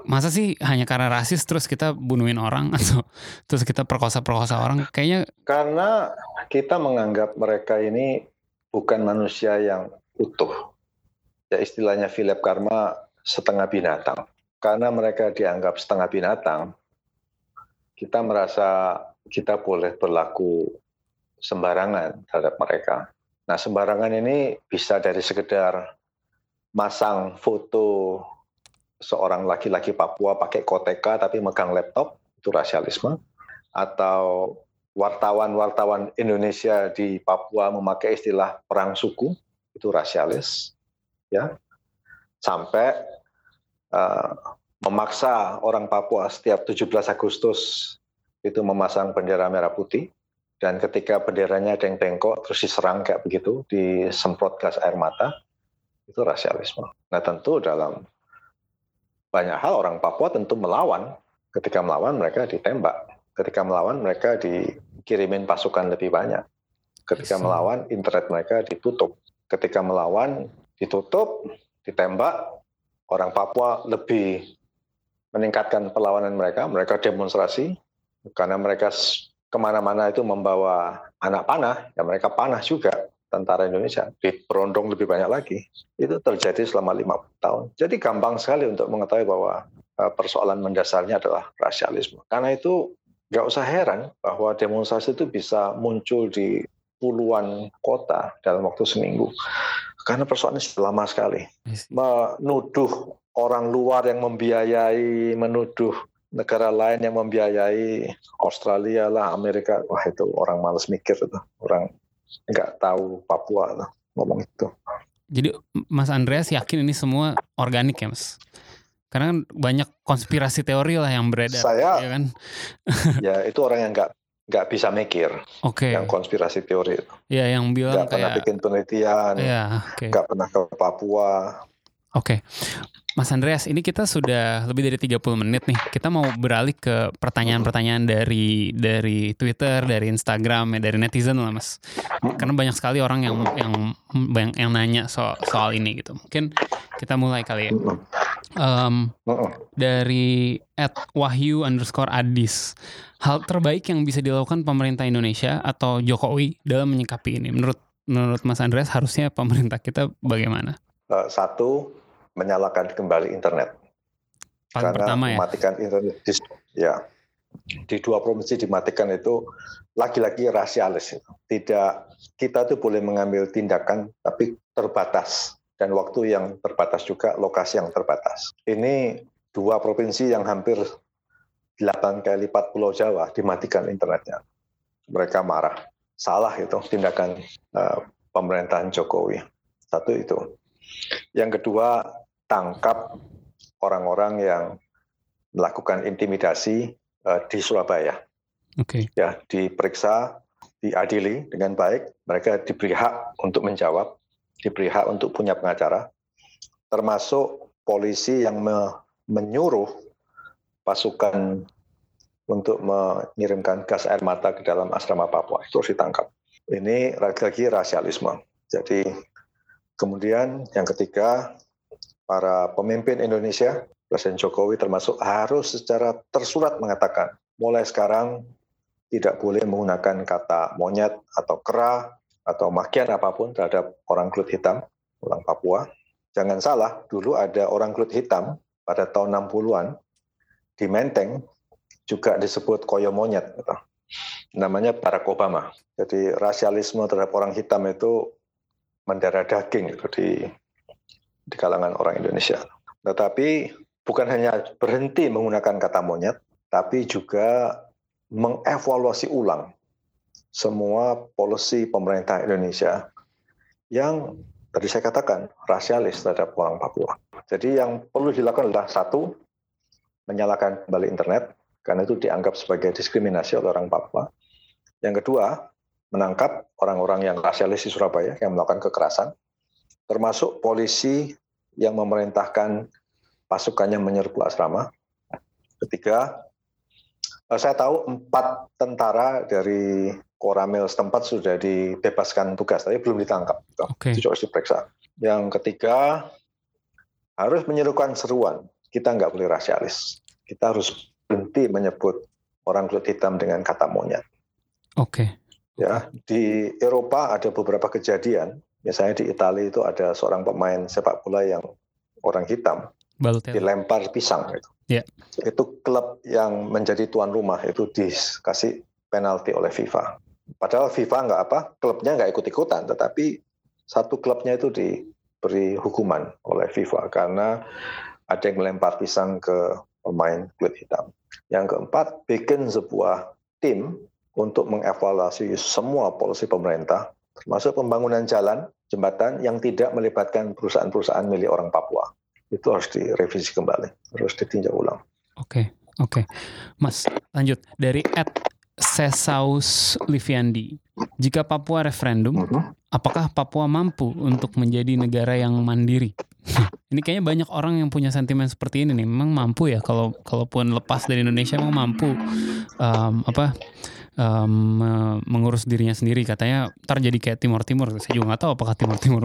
masa sih hanya karena rasis terus kita bunuhin orang atau terus kita perkosa-perkosa orang kayaknya
karena kita menganggap mereka ini bukan manusia yang utuh ya istilahnya Philip Karma setengah binatang karena mereka dianggap setengah binatang kita merasa kita boleh berlaku sembarangan terhadap mereka. Nah sembarangan ini bisa dari sekedar masang foto seorang laki-laki Papua pakai koteka tapi megang laptop itu rasialisme atau wartawan-wartawan Indonesia di Papua memakai istilah perang suku itu rasialis ya. Sampai uh, memaksa orang Papua setiap 17 Agustus itu memasang bendera merah putih dan ketika benderanya ada yang bengkok terus diserang kayak begitu disemprot gas air mata itu rasialisme. Nah tentu dalam banyak hal orang Papua tentu melawan. Ketika melawan mereka ditembak. Ketika melawan mereka dikirimin pasukan lebih banyak. Ketika melawan internet mereka ditutup. Ketika melawan ditutup, ditembak, orang Papua lebih meningkatkan perlawanan mereka. Mereka demonstrasi karena mereka ke mana-mana itu membawa anak panah, ya mereka panah juga tentara Indonesia diperondong lebih banyak lagi. Itu terjadi selama 50 tahun. Jadi gampang sekali untuk mengetahui bahwa eh, persoalan mendasarnya adalah rasialisme. Karena itu nggak usah heran bahwa demonstrasi itu bisa muncul di puluhan kota dalam waktu seminggu. Karena persoalannya sudah lama sekali. Menuduh orang luar yang membiayai, menuduh negara lain yang membiayai Australia lah, Amerika, wah itu orang males mikir itu, orang nggak tahu Papua lah ngomong itu.
Jadi Mas Andreas yakin ini semua organik ya Mas? Karena kan banyak konspirasi teori lah yang beredar.
Saya, ya kan? ya itu orang yang nggak nggak bisa mikir.
Oke. Okay.
Yang konspirasi teori itu.
Ya yang bilang
nggak kayak. pernah bikin penelitian.
Ya, okay.
Nggak pernah ke Papua.
Oke. Okay. Mas Andreas, ini kita sudah lebih dari 30 menit nih. Kita mau beralih ke pertanyaan-pertanyaan dari dari Twitter, dari Instagram, ya, dari netizen lah, Mas. Karena banyak sekali orang yang yang yang, yang nanya soal soal ini gitu. Mungkin kita mulai kali ya. Um, dari at Wahyu underscore Adis. Hal terbaik yang bisa dilakukan pemerintah Indonesia atau Jokowi dalam menyikapi ini, menurut menurut Mas Andreas harusnya pemerintah kita bagaimana?
Uh, satu menyalakan kembali internet.
Paling Karena pertama
ya? mematikan internet di, ya di dua provinsi dimatikan itu lagi-lagi rasialis. Tidak kita tuh boleh mengambil tindakan tapi terbatas dan waktu yang terbatas juga lokasi yang terbatas. Ini dua provinsi yang hampir 8 kali lipat Pulau Jawa dimatikan internetnya. Mereka marah. Salah itu tindakan uh, pemerintahan Jokowi. Satu itu. Yang kedua, tangkap orang-orang yang melakukan intimidasi uh, di Surabaya.
Oke. Okay.
Ya, diperiksa, diadili dengan baik, mereka diberi hak untuk menjawab, diberi hak untuk punya pengacara, termasuk polisi yang me menyuruh pasukan untuk mengirimkan gas air mata ke dalam asrama Papua itu harus ditangkap. Ini lagi-lagi rasialisme. Jadi kemudian yang ketiga para pemimpin Indonesia, Presiden Jokowi termasuk harus secara tersurat mengatakan mulai sekarang tidak boleh menggunakan kata monyet atau kera atau makian apa pun terhadap orang kulit hitam, orang Papua. Jangan salah, dulu ada orang kulit hitam pada tahun 60-an di Menteng juga disebut koyo monyet. Gitu. Namanya Barack Obama. Jadi rasialisme terhadap orang hitam itu mendarah daging gitu, di, di kalangan orang Indonesia. Tetapi bukan hanya berhenti menggunakan kata monyet, tapi juga mengevaluasi ulang semua polisi pemerintah Indonesia yang tadi saya katakan rasialis terhadap orang Papua. Jadi yang perlu dilakukan adalah satu, menyalakan kembali internet, karena itu dianggap sebagai diskriminasi oleh orang Papua. Yang kedua, menangkap orang-orang yang rasialis di Surabaya yang melakukan kekerasan, termasuk polisi yang memerintahkan pasukannya menyerbu asrama. Ketiga, eh, saya tahu empat tentara dari Koramil setempat sudah dibebaskan tugas, tapi belum ditangkap. Okay. Itu harus diperiksa. Yang ketiga, harus menyerukan seruan. Kita nggak boleh rasialis. Kita harus berhenti menyebut orang kulit hitam dengan kata monyet.
Oke. Okay.
Ya, di Eropa ada beberapa kejadian. Misalnya di Italia itu ada seorang pemain sepak bola yang orang hitam Balotelli. dilempar pisang itu.
Yeah.
Itu klub yang menjadi tuan rumah itu dikasih penalti oleh FIFA. Padahal FIFA nggak apa, klubnya nggak ikut-ikutan, tetapi satu klubnya itu diberi hukuman oleh FIFA karena ada yang melempar pisang ke pemain kulit hitam. Yang keempat, bikin sebuah tim untuk mengevaluasi semua polisi pemerintah, termasuk pembangunan jalan, jembatan yang tidak melibatkan perusahaan-perusahaan milik orang Papua. Itu harus direvisi kembali, harus ditinjau ulang.
Oke, oke. Mas, lanjut. Dari Ed Sesaus Liviandi, jika Papua referendum. -huh. apakah Papua mampu untuk menjadi negara yang mandiri? ini kayaknya banyak orang yang punya sentimen seperti ini nih. Memang mampu ya kalau kalaupun lepas dari Indonesia memang mampu um, apa um, mengurus dirinya sendiri. Katanya ntar jadi kayak Timur Timur saya juga nggak tahu apakah Timur Timur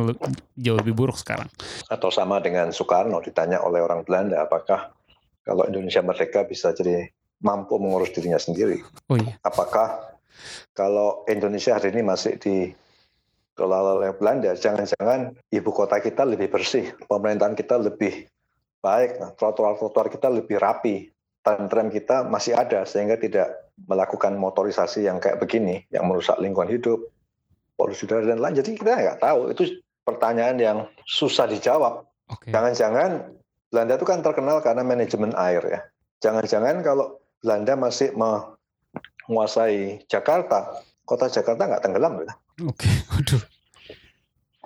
jauh lebih buruk sekarang.
Atau sama dengan Soekarno ditanya oleh orang Belanda apakah kalau Indonesia merdeka bisa jadi mampu mengurus dirinya sendiri?
Oh iya.
Apakah kalau Indonesia hari ini masih di kelola oleh Belanda, jangan-jangan ibu kota kita lebih bersih, pemerintahan kita lebih baik, nah, trotoar-trotoar kita lebih rapi, tram kita masih ada sehingga tidak melakukan motorisasi yang kayak begini, yang merusak lingkungan hidup, polusi udara dan lain. Jadi kita nggak tahu. Itu pertanyaan yang susah dijawab. Jangan-jangan okay. Belanda itu kan terkenal karena manajemen air ya. Jangan-jangan kalau Belanda masih menguasai Jakarta, kota Jakarta nggak tenggelam.
Ya. Oke, okay. waduh.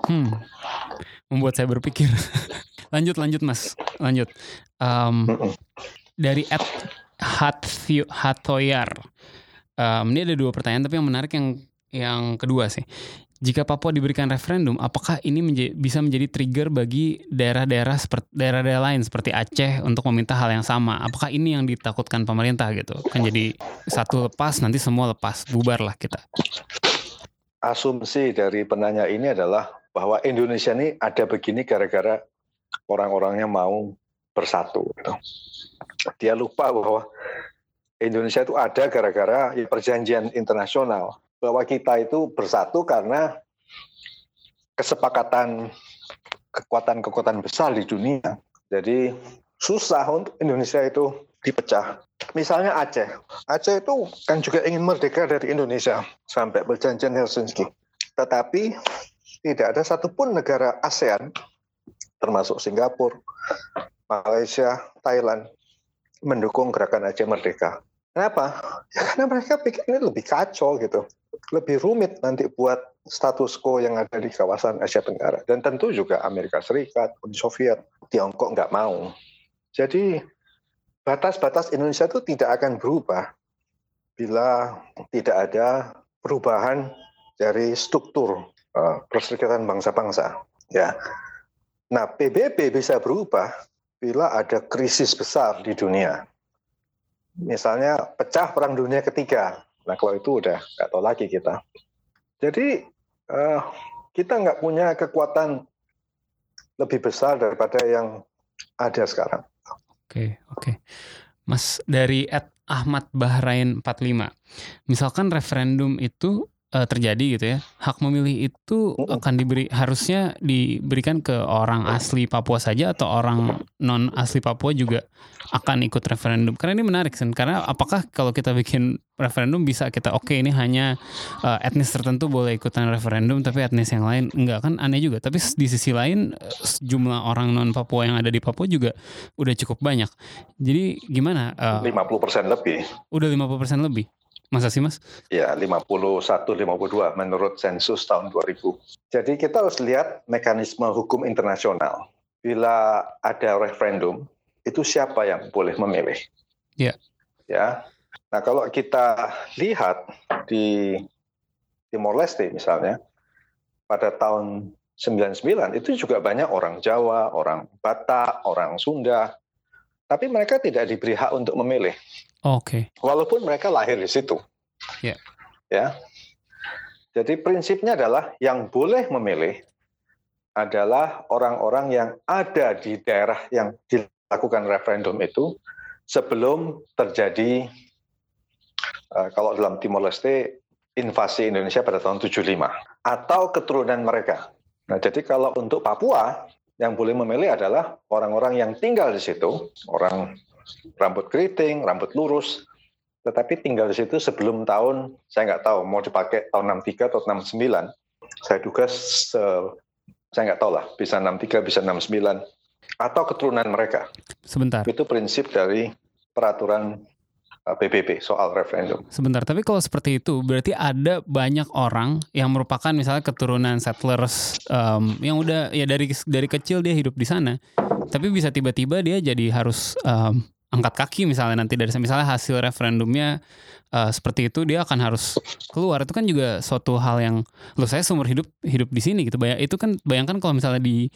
Hmm, membuat saya berpikir. lanjut, lanjut, Mas, lanjut. Um, dari at Hatoyar. Um, ini ada dua pertanyaan, tapi yang menarik yang yang kedua sih. Jika Papua diberikan referendum, apakah ini menjadi, bisa menjadi trigger bagi daerah-daerah seperti daerah-daerah lain seperti Aceh untuk meminta hal yang sama? Apakah ini yang ditakutkan pemerintah gitu? Kan jadi satu lepas, nanti semua lepas, bubar lah kita
asumsi dari penanya ini adalah bahwa Indonesia ini ada begini gara-gara orang-orangnya mau bersatu. Gitu. Dia lupa bahwa Indonesia itu ada gara-gara perjanjian internasional bahwa kita itu bersatu karena kesepakatan kekuatan-kekuatan besar di dunia. Jadi susah untuk Indonesia itu dipecah. Misalnya Aceh. Aceh itu kan juga ingin merdeka dari Indonesia sampai perjanjian Helsinki. Tetapi tidak ada satupun negara ASEAN, termasuk Singapura, Malaysia, Thailand, mendukung gerakan Aceh merdeka. Kenapa? Ya karena mereka pikir ini lebih kacau gitu. Lebih rumit nanti buat status quo yang ada di kawasan Asia Tenggara. Dan tentu juga Amerika Serikat, Uni Soviet, Tiongkok nggak mau. Jadi batas-batas Indonesia itu tidak akan berubah bila tidak ada perubahan dari struktur uh, perserikatan bangsa-bangsa. Ya, nah PBB bisa berubah bila ada krisis besar di dunia. Misalnya pecah perang dunia ketiga. Nah kalau itu udah nggak tahu lagi kita. Jadi uh, kita nggak punya kekuatan lebih besar daripada yang ada sekarang.
Oke, oke. Mas dari Ed Ahmad Bahrain 45. Misalkan referendum itu uh, terjadi gitu ya, hak memilih itu akan diberi harusnya diberikan ke orang asli Papua saja atau orang non asli Papua juga akan ikut referendum. Karena ini menarik kan, karena apakah kalau kita bikin referendum bisa kita oke okay, ini hanya uh, etnis tertentu boleh ikutan referendum tapi etnis yang lain enggak kan aneh juga. Tapi di sisi lain jumlah orang non Papua yang ada di Papua juga udah cukup banyak. Jadi gimana?
Uh, 50% lebih.
Udah 50% lebih. Mas?
Ya 51, 52 menurut sensus tahun 2000. Jadi kita harus lihat mekanisme hukum internasional. Bila ada referendum, itu siapa yang boleh memilih?
Ya.
Ya. Nah kalau kita lihat di Timor Leste misalnya, pada tahun 99 itu juga banyak orang Jawa, orang Batak, orang Sunda, tapi mereka tidak diberi hak untuk memilih.
Oke. Okay.
Walaupun mereka lahir di situ.
Yeah.
Ya. Jadi prinsipnya adalah yang boleh memilih adalah orang-orang yang ada di daerah yang dilakukan referendum itu sebelum terjadi uh, kalau dalam Timor Leste invasi Indonesia pada tahun 75 atau keturunan mereka. Nah, jadi kalau untuk Papua yang boleh memilih adalah orang-orang yang tinggal di situ, orang rambut keriting, rambut lurus, tetapi tinggal di situ sebelum tahun, saya nggak tahu mau dipakai tahun 63 atau 69. Saya duga se, saya nggak tahu lah, bisa 63, bisa 69, atau keturunan mereka.
Sebentar.
Itu prinsip dari peraturan PBB uh, soal referendum.
Sebentar, tapi kalau seperti itu berarti ada banyak orang yang merupakan misalnya keturunan settlers um, yang udah ya dari dari kecil dia hidup di sana, tapi bisa tiba-tiba dia jadi harus um, angkat kaki misalnya nanti dari misalnya hasil referendumnya uh, seperti itu dia akan harus keluar. Itu kan juga suatu hal yang lo saya seumur hidup hidup di sini gitu. Bayang itu kan bayangkan kalau misalnya di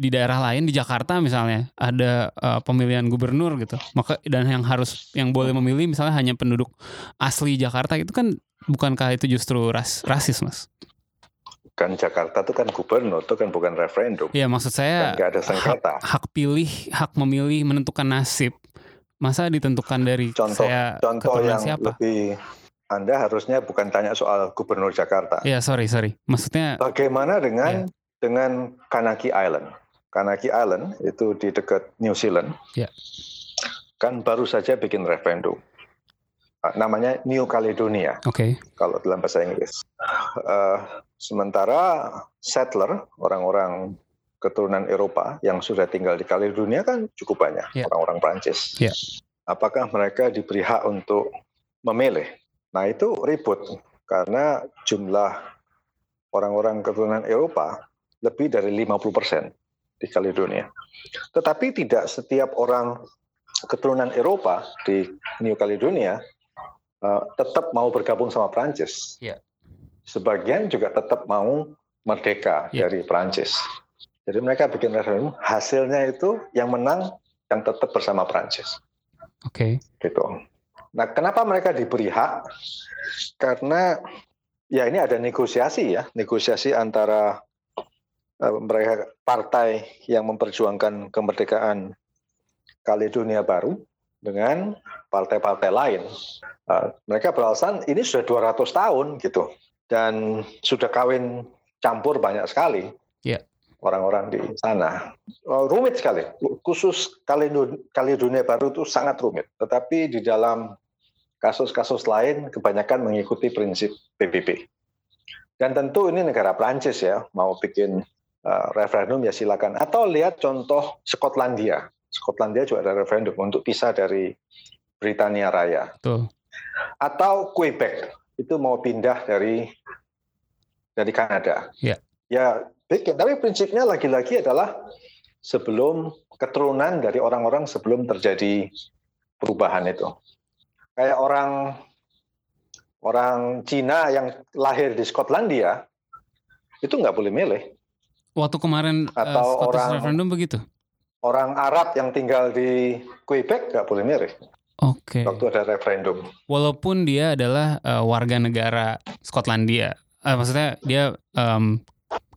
di daerah lain di Jakarta misalnya ada uh, pemilihan gubernur gitu. Maka dan yang harus yang boleh memilih misalnya hanya penduduk asli Jakarta itu kan bukankah itu justru ras rasis mas
kan Jakarta itu kan gubernur itu kan bukan referendum.
Iya maksud saya
kan ada sengketa.
Hak, hak pilih, hak memilih menentukan nasib Masa ditentukan dari
contoh,
saya
contoh yang
siapa?
lebih Anda harusnya bukan tanya soal Gubernur Jakarta.
Iya, sorry, sorry. Maksudnya
bagaimana dengan ya. dengan Kanaki Island? Kanaki Island itu di dekat New Zealand.
Ya.
Kan baru saja bikin referendum. Namanya New Caledonia.
Oke. Okay.
Kalau dalam bahasa Inggris. Uh, sementara settler, orang-orang keturunan Eropa yang sudah tinggal di Kaledonia kan cukup banyak yeah. orang-orang Prancis.
Yeah.
Apakah mereka diberi hak untuk memilih? Nah itu ribut karena jumlah orang-orang keturunan Eropa lebih dari 50 persen di Kaledonia. Tetapi tidak setiap orang keturunan Eropa di New Caledonia uh, tetap mau bergabung sama Prancis.
Yeah.
Sebagian juga tetap mau merdeka yeah. dari Prancis. Jadi mereka bikin referendum, hasilnya itu yang menang yang tetap bersama Prancis.
Oke.
Okay. Gitu. Nah, kenapa mereka diberi hak? Karena ya ini ada negosiasi ya, negosiasi antara uh, mereka partai yang memperjuangkan kemerdekaan Kaledonia Baru dengan partai-partai lain. Uh, mereka beralasan ini sudah 200 tahun gitu dan sudah kawin campur banyak sekali.
Yeah
orang-orang di sana. Oh, rumit sekali, khusus Kaledonia Baru itu sangat rumit. Tetapi di dalam kasus-kasus lain kebanyakan mengikuti prinsip PBB. Dan tentu ini negara Prancis ya, mau bikin uh, referendum ya silakan. Atau lihat contoh Skotlandia. Skotlandia juga ada referendum untuk pisah dari Britania Raya.
Betul.
Atau Quebec itu mau pindah dari dari Kanada.
Ya.
Ya bikin. Tapi prinsipnya lagi-lagi adalah sebelum keturunan dari orang-orang sebelum terjadi perubahan itu. Kayak orang orang Cina yang lahir di Skotlandia itu nggak boleh milih.
Waktu kemarin uh,
Atau
Scottish
orang-
referendum begitu.
Orang Arab yang tinggal di Quebec nggak boleh milih
Oke.
waktu ada referendum.
Walaupun dia adalah uh, warga negara Skotlandia, Eh, maksudnya dia em,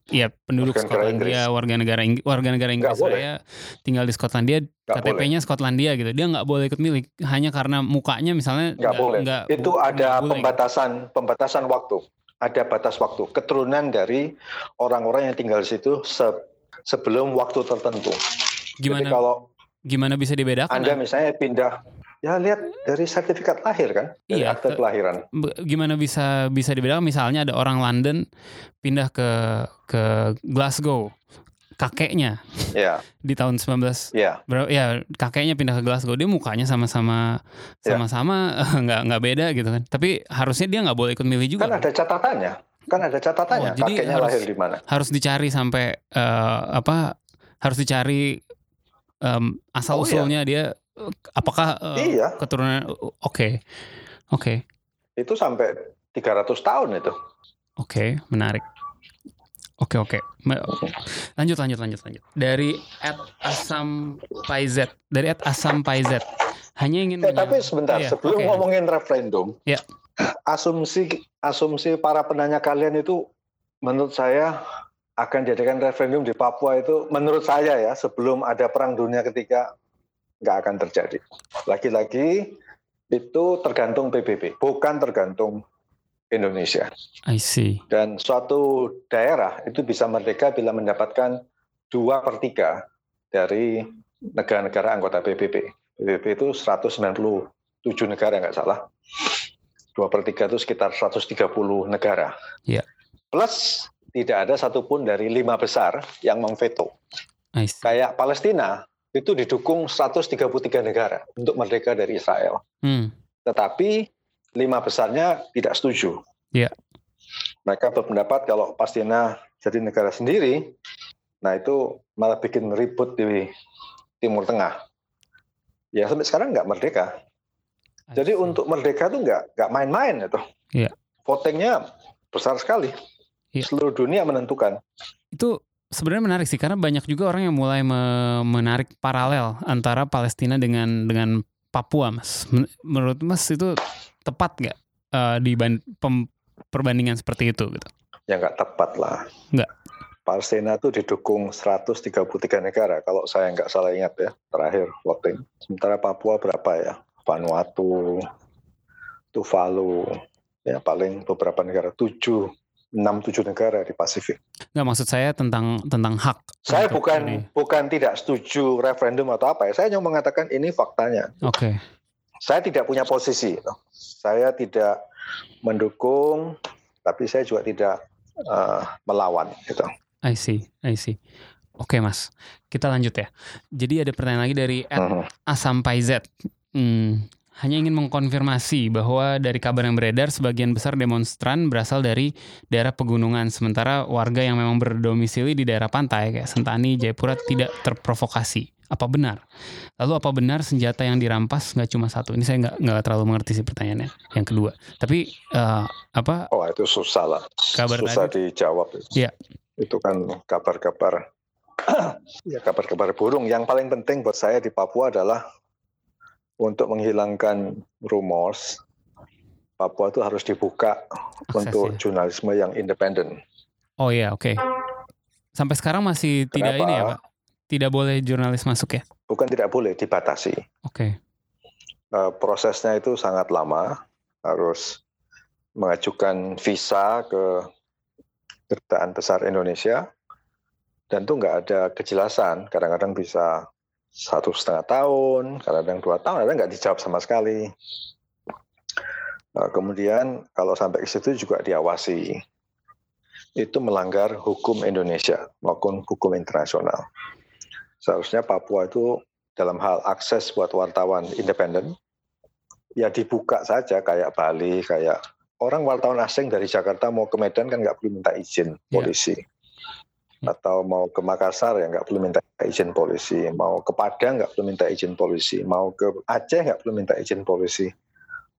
ya penduduk
Warga negara
Skotlandia, warga negara Ing- warga negara Inggris
boleh.
saya tinggal di Skotlandia. KTP-nya Skotlandia gitu. Dia nggak boleh ikut milih hanya karena mukanya misalnya
Nggak boleh.
nggak-
itu ada
bule.
pembatasan pembatasan waktu. Ada batas waktu. Keturunan dari orang-orang yang tinggal di situ se- sebelum waktu tertentu. Jadi
Gimana
kalau
gimana bisa dibedakan?
Anda misalnya pindah, ya lihat dari sertifikat lahir kan, dari
Iya,
akte
ke-
kelahiran.
Gimana bisa bisa dibedakan misalnya ada orang London pindah ke ke Glasgow kakeknya
Ya,
di tahun 19
ya,
Bro, ya kakeknya pindah ke Glasgow dia mukanya sama-sama
Ya.
sama-sama nggak nggak beda gitu kan tapi harusnya dia nggak boleh ikut milih juga
kan ada catatannya, kan ada catatannya.
Oh, jadi
kakeknya
harus-
lahir di mana?
harus dicari sampai eh, apa harus dicari em, asal
Oh, iya.
usulnya dia apakah eh,
Iya.
keturunan oke oke
Itu sampai 300 tahun itu.
oke menarik oke oke Ma- lanjut lanjut lanjut lanjut dari at asam paizet dari at asam paizet hanya ingin
Eh, tapi sebentar,
Iya,
sebelum
oke.
ngomongin referendum,
Ya.
asumsi asumsi para penanya kalian itu, menurut saya akan diadakan referendum di Papua itu, menurut saya ya, sebelum ada perang dunia ketiga, nggak akan terjadi. Lagi-lagi itu tergantung PBB, bukan tergantung Indonesia.
I see
Dan suatu daerah itu bisa merdeka bila mendapatkan dua per tiga dari negara-negara anggota PBB. PBB itu 197 negara nggak salah. Dua per tiga itu sekitar 130 negara.
Iya.
Plus tidak ada satupun dari lima besar yang memveto.
I see
Kayak Palestina itu didukung 133 negara untuk merdeka dari Israel.
Hmm.
Tetapi lima besarnya tidak setuju.
Iya.
Mereka berpendapat kalau Palestina jadi negara sendiri, nah itu malah bikin ribut di Timur Tengah. Ya sampai sekarang nggak merdeka. Jadi untuk merdeka itu nggak nggak main-main itu.
Iya.
Votingnya besar sekali.
Iya.
Seluruh dunia menentukan.
itu sebenarnya menarik sih karena banyak juga orang yang mulai me- menarik paralel antara Palestina dengan dengan Papua, Mas. Men- Menurut Mas itu tepat nggak eh, di perbandingan seperti itu gitu?
Ya nggak tepat lah.
Nggak.
Palestina itu didukung 133 negara kalau saya nggak salah ingat ya terakhir waktu ini. Sementara Papua berapa ya? Vanuatu, Tuvalu, ya paling beberapa negara tujuh, enam tujuh negara di Pasifik.
Nggak maksud saya tentang tentang hak.
Saya bukan
ini.
bukan tidak setuju referendum atau apa ya. Saya hanya mengatakan ini faktanya.
Oke,
Saya tidak punya posisi. gitu. Saya tidak mendukung, tapi saya juga tidak eh, melawan. Gitu.
I see, I see. Oke Mas, kita lanjut ya. Jadi ada pertanyaan lagi dari at
Mhm.
Asampaizet. Hmm, hanya ingin mengkonfirmasi bahwa dari kabar yang beredar sebagian besar demonstran berasal dari daerah pegunungan sementara warga yang memang berdomisili di daerah pantai kayak Sentani, Jayapura tidak terprovokasi. Apa benar? Lalu apa benar senjata yang dirampas nggak cuma satu? Ini saya nggak nggak terlalu mengerti sih pertanyaannya. Yang kedua, tapi eh, apa?
Oh itu susah lah,
Kabar
susah
tadi.
dijawab.
Iya.
Itu kan kabar-kabar, ya kabar-kabar burung. Yang paling penting buat saya di Papua adalah untuk menghilangkan rumors. Papua itu harus dibuka untuk
Aksesnya.
jurnalisme yang independen.
Oh iya, oke. Sampai sekarang masih tidak
Kenapa?
ini ya, Pak? Tidak boleh jurnalis masuk ya?
Bukan tidak boleh, dibatasi.
Oke.
Eh, prosesnya itu sangat lama, harus mengajukan visa ke kedutaan besar Indonesia, dan itu nggak ada kejelasan. Kadang-kadang bisa satu setengah tahun, kadang-kadang dua tahun, kadang nggak dijawab sama sekali. Eh, kemudian kalau sampai ke situ juga diawasi. Itu melanggar hukum Indonesia maupun hukum internasional. Seharusnya Papua itu dalam hal akses buat wartawan independen, ya dibuka saja kayak Bali, kayak orang wartawan asing dari Jakarta mau ke Medan kan nggak perlu minta izin
Iya.
polisi. Atau mau ke Makassar ya nggak perlu minta izin polisi, mau ke Padang nggak perlu minta izin polisi, mau ke Aceh nggak perlu minta izin polisi.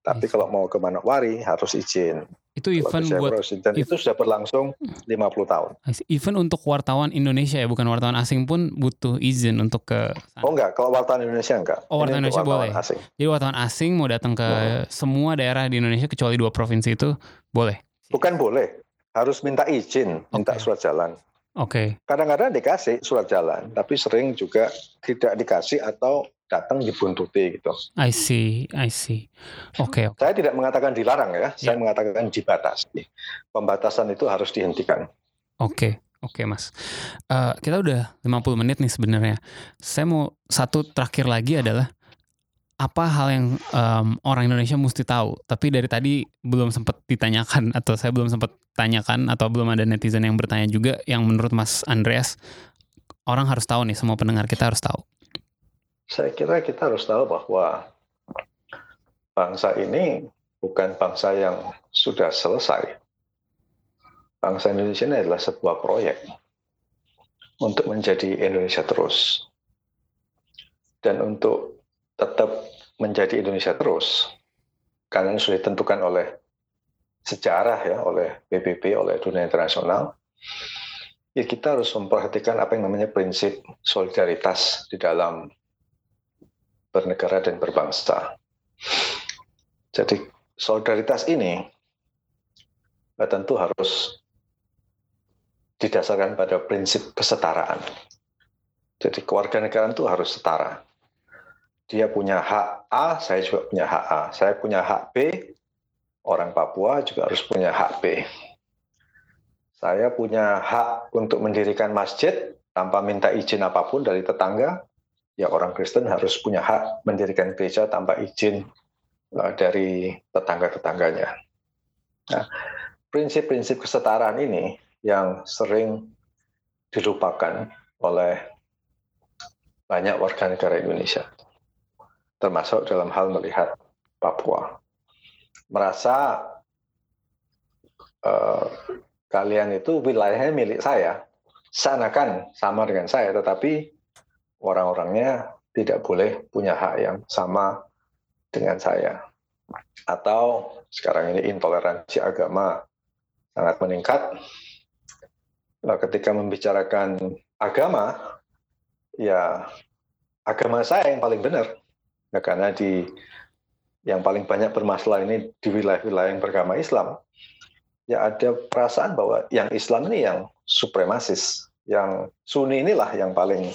Tapi kalau mau ke Manokwari harus izin.
Itu event buat
dan itu sudah berlangsung 50 tahun.
Event untuk wartawan Indonesia ya, bukan wartawan asing pun butuh izin untuk ke
sana. Oh enggak, kalau wartawan Indonesia enggak.
Oh, wartawan Indonesia wartawan boleh. Asing. Jadi wartawan asing mau datang ke hmm. semua daerah di Indonesia kecuali dua provinsi itu boleh.
Bukan boleh, harus minta izin, okay. minta surat jalan.
Oke. Okay.
Kadang-kadang dikasih surat jalan, tapi sering juga tidak dikasih atau datang dibuntuti gitu.
I see, I see. Oke. Okay, okay.
Saya tidak mengatakan dilarang ya, yeah. saya mengatakan dibatasi. Pembatasan itu harus dihentikan.
Oke. Okay. Oke okay, mas, uh, kita udah 50 menit nih sebenarnya. Saya mau satu terakhir lagi adalah apa hal yang um, orang Indonesia mesti tahu tapi dari tadi belum sempat ditanyakan atau saya belum sempat tanyakan atau belum ada netizen yang bertanya juga yang menurut Mas Andreas orang harus tahu nih semua pendengar kita harus tahu.
Saya kira kita harus tahu bahwa bangsa ini bukan bangsa yang sudah selesai. Bangsa Indonesia ini adalah sebuah proyek untuk menjadi Indonesia terus. Dan untuk tetap menjadi Indonesia terus karena sudah ditentukan oleh sejarah ya oleh PBB oleh dunia internasional ya kita harus memperhatikan apa yang namanya prinsip solidaritas di dalam bernegara dan berbangsa. Jadi solidaritas ini ya tentu harus didasarkan pada prinsip kesetaraan. Jadi kewarganegaraan itu harus setara dia punya hak A, saya juga punya hak A. Saya punya hak B, orang Papua juga harus punya hak B. Saya punya hak untuk mendirikan masjid tanpa minta izin apa pun dari tetangga. Ya orang Kristen harus punya hak mendirikan gereja tanpa izin uh, dari tetangga-tetangganya. Nah, prinsip-prinsip kesetaraan ini yang sering dilupakan oleh banyak warga negara Indonesia termasuk dalam hal melihat Papua. Merasa uh, kalian itu wilayahnya milik saya, seakan sama dengan saya, tetapi orang-orangnya tidak boleh punya hak yang sama dengan saya. Atau sekarang ini intoleransi agama sangat meningkat. Nah, ketika membicarakan agama, ya agama saya yang paling benar Ya, karena di yang paling banyak bermasalah ini di wilayah-wilayah yang beragama Islam, ya ada perasaan bahwa yang Islam ini yang supremasis, yang Sunni inilah yang paling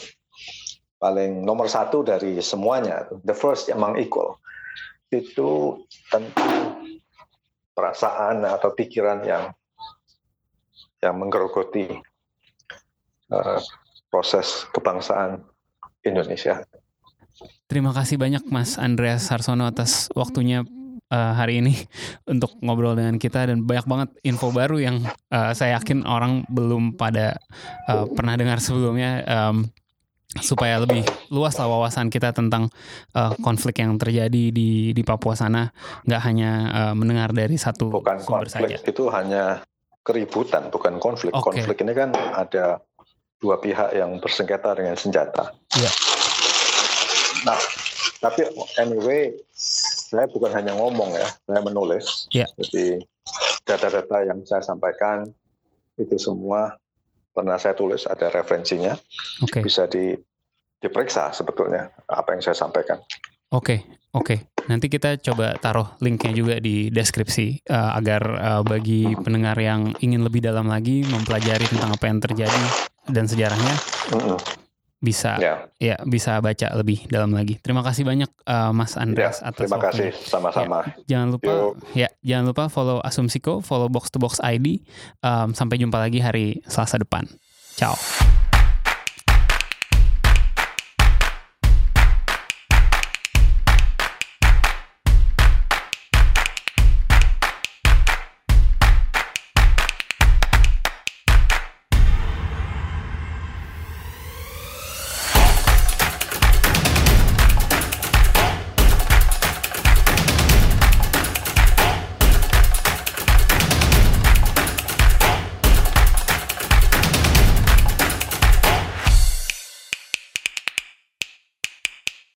paling nomor satu dari semuanya, the first among equal. Itu tentu perasaan atau pikiran yang yang menggerogoti uh, proses kebangsaan Indonesia.
Terima kasih banyak Mas Andreas Harsono atas waktunya uh, hari ini untuk ngobrol dengan kita dan banyak banget info baru yang uh, saya yakin orang belum pada uh, pernah dengar sebelumnya um, supaya lebih luas lah wawasan kita tentang uh, konflik yang terjadi di di Papua sana nggak hanya uh, mendengar dari satu
bukan sumber konflik saja. itu hanya keributan bukan konflik okay. konflik ini kan ada dua pihak yang bersengketa dengan senjata.
Yeah
Nah, tapi anyway, saya bukan hanya ngomong ya, saya menulis.
Yeah.
Jadi data-data yang saya sampaikan itu semua pernah saya tulis, ada referensinya,
okay.
bisa di, diperiksa sebetulnya apa yang saya sampaikan.
Oke, okay, oke. Okay. Nanti kita coba taruh linknya juga di deskripsi uh, agar uh, bagi pendengar yang ingin lebih dalam lagi mempelajari tentang apa yang terjadi dan sejarahnya. Mm -hmm bisa ya. ya bisa baca lebih dalam lagi. Terima kasih banyak uh, Mas Andreas
ya, atas Terima kasih sama-sama.
Ya, jangan lupa Yuk. ya jangan lupa follow Asumsiko, follow Box to Box ID. Um, sampai jumpa lagi hari Selasa depan. Ciao.